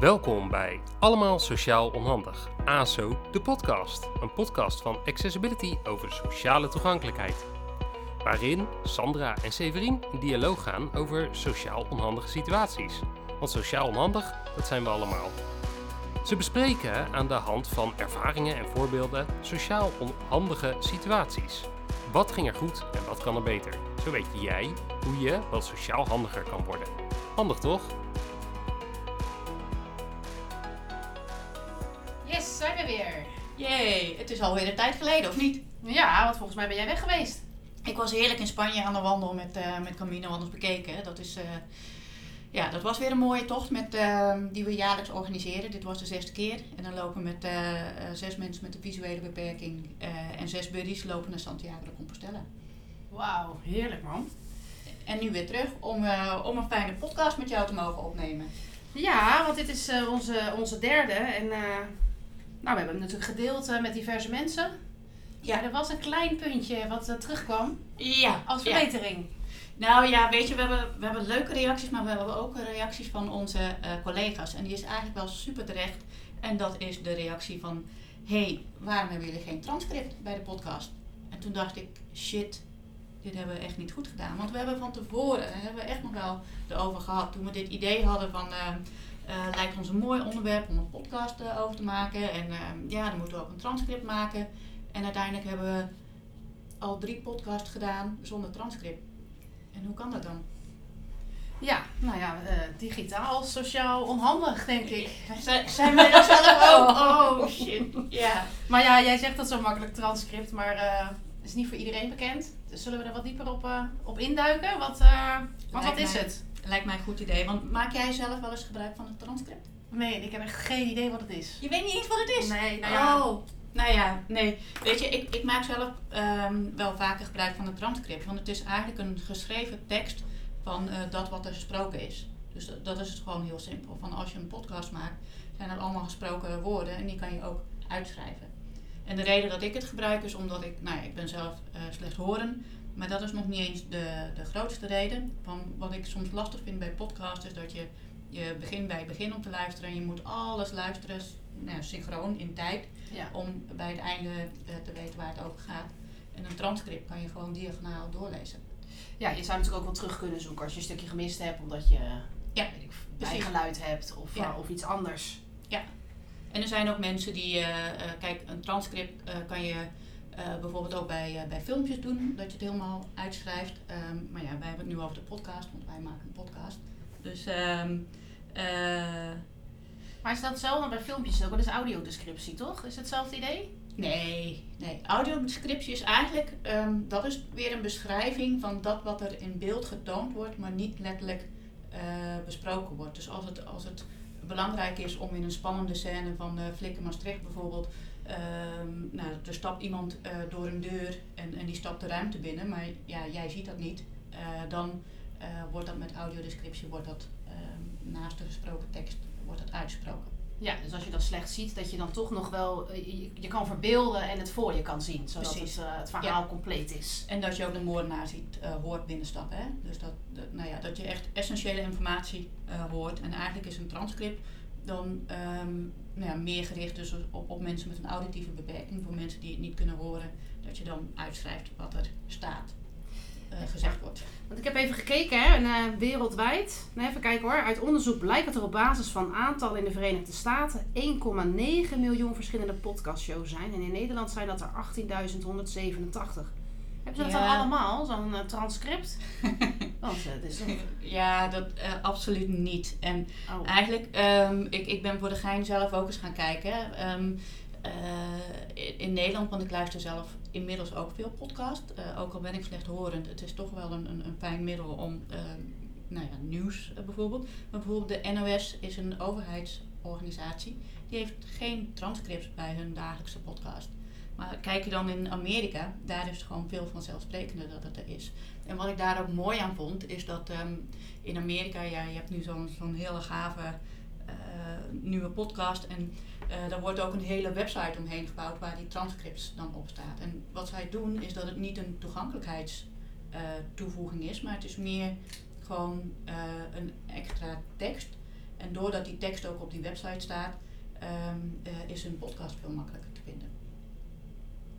Welkom bij Allemaal Sociaal Onhandig, ASO, de podcast. Een podcast van Accessibility over sociale toegankelijkheid. Waarin Sandra en Severin in dialoog gaan over sociaal onhandige situaties. Want sociaal onhandig, dat zijn we allemaal. Ze bespreken aan de hand van ervaringen en voorbeelden sociaal onhandige situaties. Wat ging er goed en wat kan er beter? Zo weet jij hoe je wat sociaal handiger kan worden. Handig toch? Jee, het is alweer een tijd geleden, of niet? Ja, want volgens mij ben jij weg geweest. Ik was heerlijk in Spanje aan de wandel met, eh met Camino Wandels bekeken. Dat, is, eh, ja, dat was weer een mooie tocht met, eh, die we jaarlijks organiseren. Dit was de zesde keer. En dan lopen met eh, zes mensen met een visuele beperking en zes buddies lopen naar Santiago de Compostela. Wauw, heerlijk man. En nu weer terug om, om een fijne podcast met jou te mogen opnemen. Ja, want dit is onze, onze derde. En nou, we hebben hem natuurlijk gedeeld eh, met diverse mensen. Ja, er was een klein puntje wat eh, terugkwam Ja, als ja. verbetering. Nou ja, weet je, we hebben, we hebben leuke reacties, maar we hebben ook reacties van onze eh, collega's. En die is eigenlijk wel super terecht. En dat is de reactie van, hé, hey, waarom hebben jullie geen transcript bij de podcast? En toen dacht ik, shit, dit hebben we echt niet goed gedaan. Want we hebben van tevoren, daar hebben we echt nog wel erover gehad, toen we dit idee hadden van, eh, lijkt ons een mooi onderwerp om een podcast eh, over te maken. En eh, ja, dan moeten we ook een transcript maken. En uiteindelijk hebben we al drie podcasts gedaan zonder transcript. En hoe kan dat dan? Ja, nou ja, eh, digitaal, sociaal, onhandig denk ik. Z- Zijn wij dat zelf ook? Oh shit. Ja. Maar ja, jij zegt dat zo makkelijk transcript, maar is niet voor iedereen bekend. Dus zullen we er wat dieper op, op induiken? Wat, wat Lijkt is het? Lijkt mij een goed idee. Want maak jij zelf wel eens gebruik van het transcript? Nee, ik heb echt geen idee wat het is. Je weet niet eens wat het is? Nee, nou ja. Oh. Nou ja, nee. Weet je, ik, ik maak zelf ehm, wel vaker gebruik van het transcript. Want het is eigenlijk een geschreven tekst van eh, dat wat er gesproken is. Dus dat, dat is het gewoon heel simpel. Van als je een podcast maakt, zijn er allemaal gesproken woorden en die kan je ook uitschrijven. En de reden dat ik het gebruik is omdat ik, nou ja, ik ben zelf eh slecht horen. Maar dat is nog niet eens de, de grootste reden. Van wat ik soms lastig vind bij podcasts is dat je, je begint bij het begin om te luisteren. En je moet alles luisteren, nou, ja, synchroon in tijd Ja. om bij het einde eh, te weten waar het over gaat. En een transcript kan je gewoon diagonaal doorlezen. Ja, je zou natuurlijk ook wel terug kunnen zoeken als je een stukje gemist hebt, omdat je Ja, weet ik, precies. bijgeluid hebt of, Ja. eh, of iets anders. En er zijn ook mensen die, eh, kijk, een transcript kan je eh, bijvoorbeeld ook bij, eh, bij filmpjes doen, dat je het helemaal uitschrijft. Ehm, maar ja, wij hebben het nu over de podcast, want wij maken een podcast. Dus, ehm, eh, Maar is dat hetzelfde bij filmpjes ook? Dat is audiodescriptie, toch? Is het hetzelfde idee? nee, nee. Audiodescriptie is eigenlijk, ehm, dat is weer een beschrijving van dat wat er in beeld getoond wordt, maar niet letterlijk besproken wordt. Dus als het, als het belangrijk is om in een spannende scène van uh, Flikker Maastricht bijvoorbeeld, ehm, nou, er stapt iemand eh, door een deur en, en die stapt de ruimte binnen, maar ja, jij ziet dat niet, eh, dan eh, wordt dat met audiodescriptie, wordt dat ehm, naast de gesproken tekst, wordt dat uitgesproken. Ja, dus als je dat slecht ziet, dat je dan toch nog wel, je, je kan verbeelden en het voor je kan zien. Zodat het, het verhaal compleet is. En dat je ook de moordenaar ziet, hoort binnenstappen. Hè? Dus dat, dat, nou ja, dat je echt essentiële informatie hoort. En eigenlijk is een transcript dan ehm, nou ja, meer gericht dus op, op mensen met een auditieve beperking. Voor mensen die het niet kunnen horen. Dat je dan uitschrijft wat er staat, eh, gezegd wordt. Want ik heb even gekeken, hè, en, wereldwijd. Even kijken hoor. Uit onderzoek blijkt dat er op basis van aantallen in de Verenigde Staten 1,9 miljoen verschillende podcastshows zijn. En in Nederland zijn dat er 18.187. Hebben ze dat Ja. dan allemaal, zo'n eh, transcript? Want eh, het is toch... Ja, dat eh, absoluut niet. En Oh. Eigenlijk, ehm, ik, ik ben voor de gein zelf ook eens gaan kijken. Ehm, eh, in, Nederland, want ik luister zelf inmiddels ook veel podcast. ook al ben ik slechthorend, het is toch wel een, een, een fijn middel om ehm, nou ja, nieuws bijvoorbeeld. Maar bijvoorbeeld de NOS is een overheidsorganisatie. Die heeft geen transcripts bij hun dagelijkse podcast. Maar kijk je dan in Amerika, daar is het gewoon veel vanzelfsprekender dat het er is. En wat ik daar ook mooi aan vond, is dat ehm, in Amerika, ja, je hebt nu zo'n hele gave eh, nieuwe podcast. En eh, daar wordt ook een hele website omheen gebouwd waar die transcripts dan op staat. En wat zij doen is dat het niet een toegankelijkheidstoevoeging is, maar het is meer gewoon eh, een extra tekst En doordat die tekst ook op die website staat, ehm, eh, is hun podcast veel makkelijker.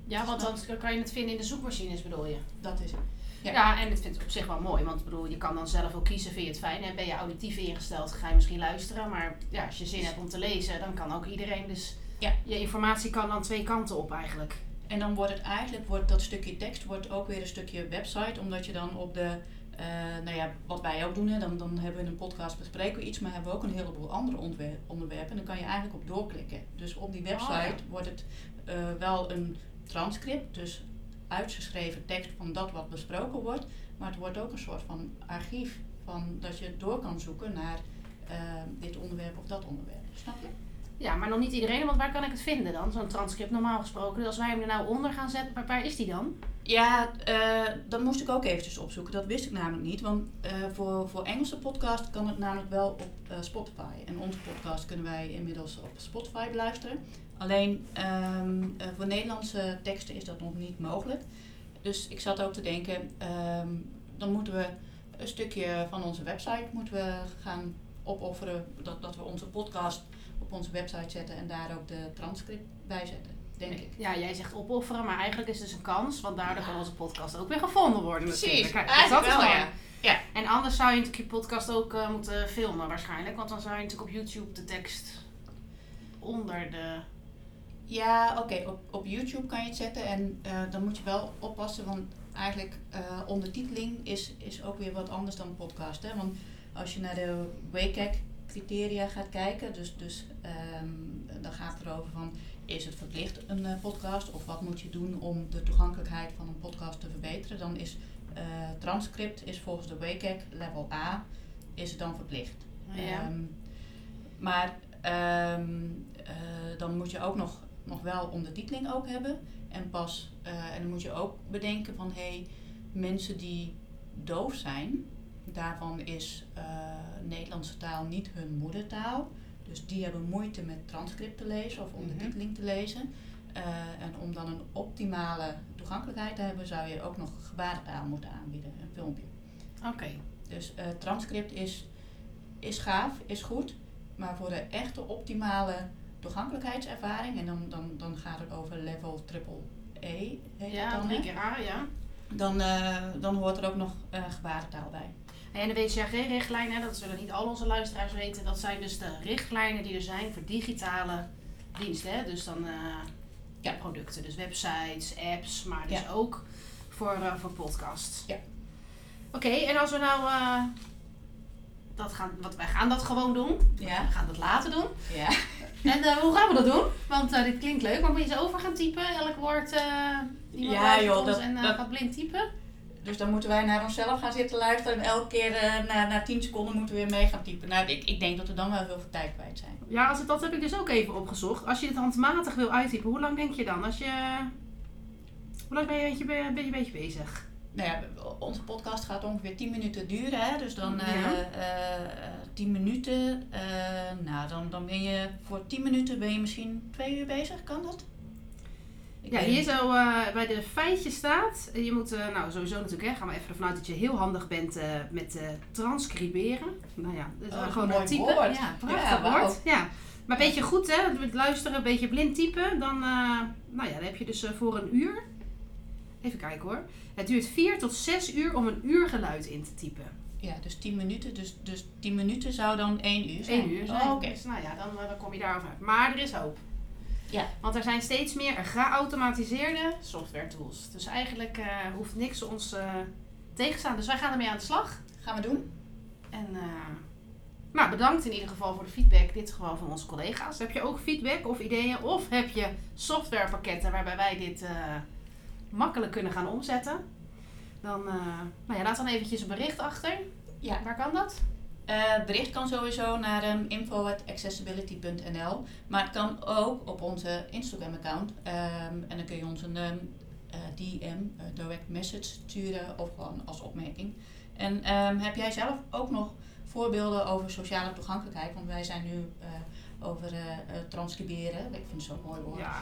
Ja, want dan kan je het vinden in de zoekmachines bedoel je? Dat is het. Ja, Ja. en dat vind ik op zich wel mooi. Want bedoel, je kan dan zelf ook kiezen, vind je het fijn. En ben je auditief ingesteld, ga je misschien luisteren. Maar ja, als je zin hebt om te lezen, dan kan ook iedereen. Dus Ja. je informatie kan dan twee kanten op eigenlijk. En dan wordt het eigenlijk, wordt dat stukje tekst wordt ook weer een stukje website, omdat je dan op de, eh, nou ja, wat wij ook doen, hè, dan, dan hebben we in een podcast bespreken we iets, maar hebben we ook een heleboel andere onderwerpen. En dan kan je eigenlijk op doorklikken. Dus op die website Oh, ja. wordt het eh, wel een transcript, dus uitgeschreven tekst van dat wat besproken wordt, maar het wordt ook een soort van archief van dat je door kan zoeken naar eh, dit onderwerp of dat onderwerp. Snap je? Ja, maar nog niet iedereen. Want waar kan ik het vinden dan? Zo'n transcript normaal gesproken. Dus als wij hem er nou onder gaan zetten, waar, waar is die dan? Ja, eh, dat moest ik ook eventjes opzoeken. Dat wist ik namelijk niet. Want eh, voor, voor Engelse podcast kan het namelijk wel op eh, Spotify. En onze podcast kunnen wij inmiddels op Spotify beluisteren. Alleen ehm, eh, voor Nederlandse teksten is dat nog niet mogelijk. Dus ik zat ook te denken, ehm, dan moeten we een stukje van onze website moeten we gaan opofferen. Dat, dat we onze podcast op onze website zetten en daar ook de transcript bij zetten, denk ik. Ja, jij zegt opofferen, maar eigenlijk is het dus een kans. Want daardoor kan onze podcast ook weer gevonden worden. Precies. Kijk, dus dat is wel, gewoon- ja. Ja. En anders zou je natuurlijk je podcast ook eh, moeten filmen waarschijnlijk. Want dan zou je natuurlijk op YouTube de tekst onder de... Ja, oké. Op, op YouTube kan je het zetten en eh, dan moet je wel oppassen, want eigenlijk eh, ondertiteling is, is ook weer wat anders dan podcast. Hè? Want als je naar de WCAG criteria gaat kijken, dus, dus ehm, dan gaat het erover van is het verplicht een eh, podcast of wat moet je doen om de toegankelijkheid van een podcast te verbeteren, dan is eh, transcript is volgens de WCAG level A is het dan verplicht. Ja. Ehm, maar ehm, eh, dan moet je ook nog, nog wel ondertiteling ook hebben. En pas, en dan moet je ook bedenken van hé, hey, mensen die doof zijn, daarvan is Nederlandse taal niet hun moedertaal. Dus die hebben moeite met transcript te lezen of ondertiteling te lezen. Eh, en om dan een optimale toegankelijkheid te hebben, zou je ook nog gebarentaal moeten aanbieden, een filmpje. Oké. Dus eh, transcript is, is gaaf, is goed. Maar voor de echte optimale toegankelijkheidservaring, en dan, dan, dan gaat het over level triple E, heet Ja, het dan, drie hè? keer A, ja. dan, eh, dan hoort er ook nog gebarentaal bij. En de WCAG-richtlijnen, dat zullen niet al onze luisteraars weten, dat zijn dus de richtlijnen die er zijn voor digitale diensten. Hè? Dus dan eh, ja, producten, dus websites, apps, maar dus Ja. ook voor, eh, voor podcasts. Ja. Oké, en als we nou, eh, dat gaan, wat, wij gaan dat gewoon doen, Ja, we gaan dat laten doen. ja. En hoe gaan we dat doen? Want dit klinkt leuk, maar moet je eens over gaan typen, elk woord, eh iemand Ja, joh, ons dat- en dat- gaat blind typen? Dus dan moeten wij naar onszelf gaan zitten luisteren en elke keer eh, na, na 10 seconden moeten we weer mee gaan typen. Nou, ik, ik denk dat we dan wel heel veel tijd kwijt zijn. Ja, als het, dat heb ik dus ook even opgezocht. Als je het handmatig wil uittypen, hoe lang denk je dan? Als je, hoe lang ben je een beetje, be- ben je een beetje bezig? Nou ja, onze podcast gaat ongeveer 10 minuten duren. Hè? Dus dan eh Ja. eh, eh, 10 minuten. eh, nou, dan, dan ben je voor 10 minuten ben je misschien twee uur bezig. Kan dat? Ja, hier zo eh, bij de feitjes staat. eh, Je moet, eh, nou sowieso natuurlijk, hè, gaan we even ervan uit dat je heel handig bent met transcriberen. Nou ja, dus Oh, gewoon een typen. woord. Ja, prachtig Ja, woord. Ja. Maar een beetje goed, hè? Met luisteren, een beetje blind typen. Dan, nou ja, dan heb je dus voor een uur. Even kijken hoor. Het duurt 4 tot 6 uur om een uur geluid in te typen. Ja, dus 10 minuten. Dus, dus 10 minuten zou dan 1 uur zijn. 1 uur zijn. Oh, Oké. Dus nou ja, dan, dan kom je daarover uit. Maar er is hoop. Ja. Want er zijn steeds meer geautomatiseerde software tools. Dus eigenlijk eh, hoeft niks ons eh tegen te staan. Dus wij gaan ermee aan de slag. Gaan we doen? En eh, nou, bedankt in ieder geval voor de feedback. Dit gewoon van onze collega's. Heb je ook feedback of ideeën? Of heb je softwarepakketten waarbij wij dit makkelijk kunnen gaan omzetten? Dan, nou ja, laat dan eventjes een bericht achter. Ja. Waar kan dat? Eh, het bericht kan sowieso naar um, info.accessibility.nl. Maar het kan ook op onze Instagram-account. Ehm, en dan kun je ons een ehm, eh, DM, eh, direct message, sturen of gewoon als opmerking. En ehm, heb jij zelf ook nog voorbeelden over sociale toegankelijkheid? Want wij zijn nu over transcriberen, ik vind het zo'n mooi woord, Ja.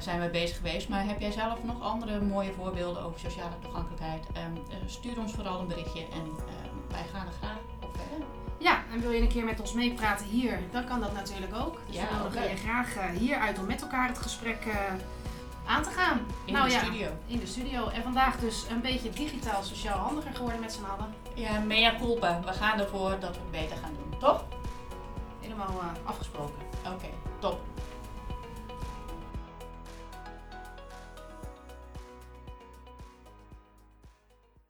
zijn we bezig geweest. Maar heb jij zelf nog andere mooie voorbeelden over sociale toegankelijkheid? Ehm, stuur ons vooral een berichtje en ehm, wij gaan er graag. Ja, en wil je een keer met ons meepraten hier, dan kan dat natuurlijk ook. Dus Ja, we nodigen je graag eh, hier uit om met elkaar het gesprek eh, aan te gaan. In nou de ja, studio. in de studio. En vandaag dus een beetje digitaal sociaal handiger geworden met z'n allen. Ja, mea culpa. We gaan ervoor dat we het beter gaan doen. Toch? Helemaal eh, afgesproken. Oké.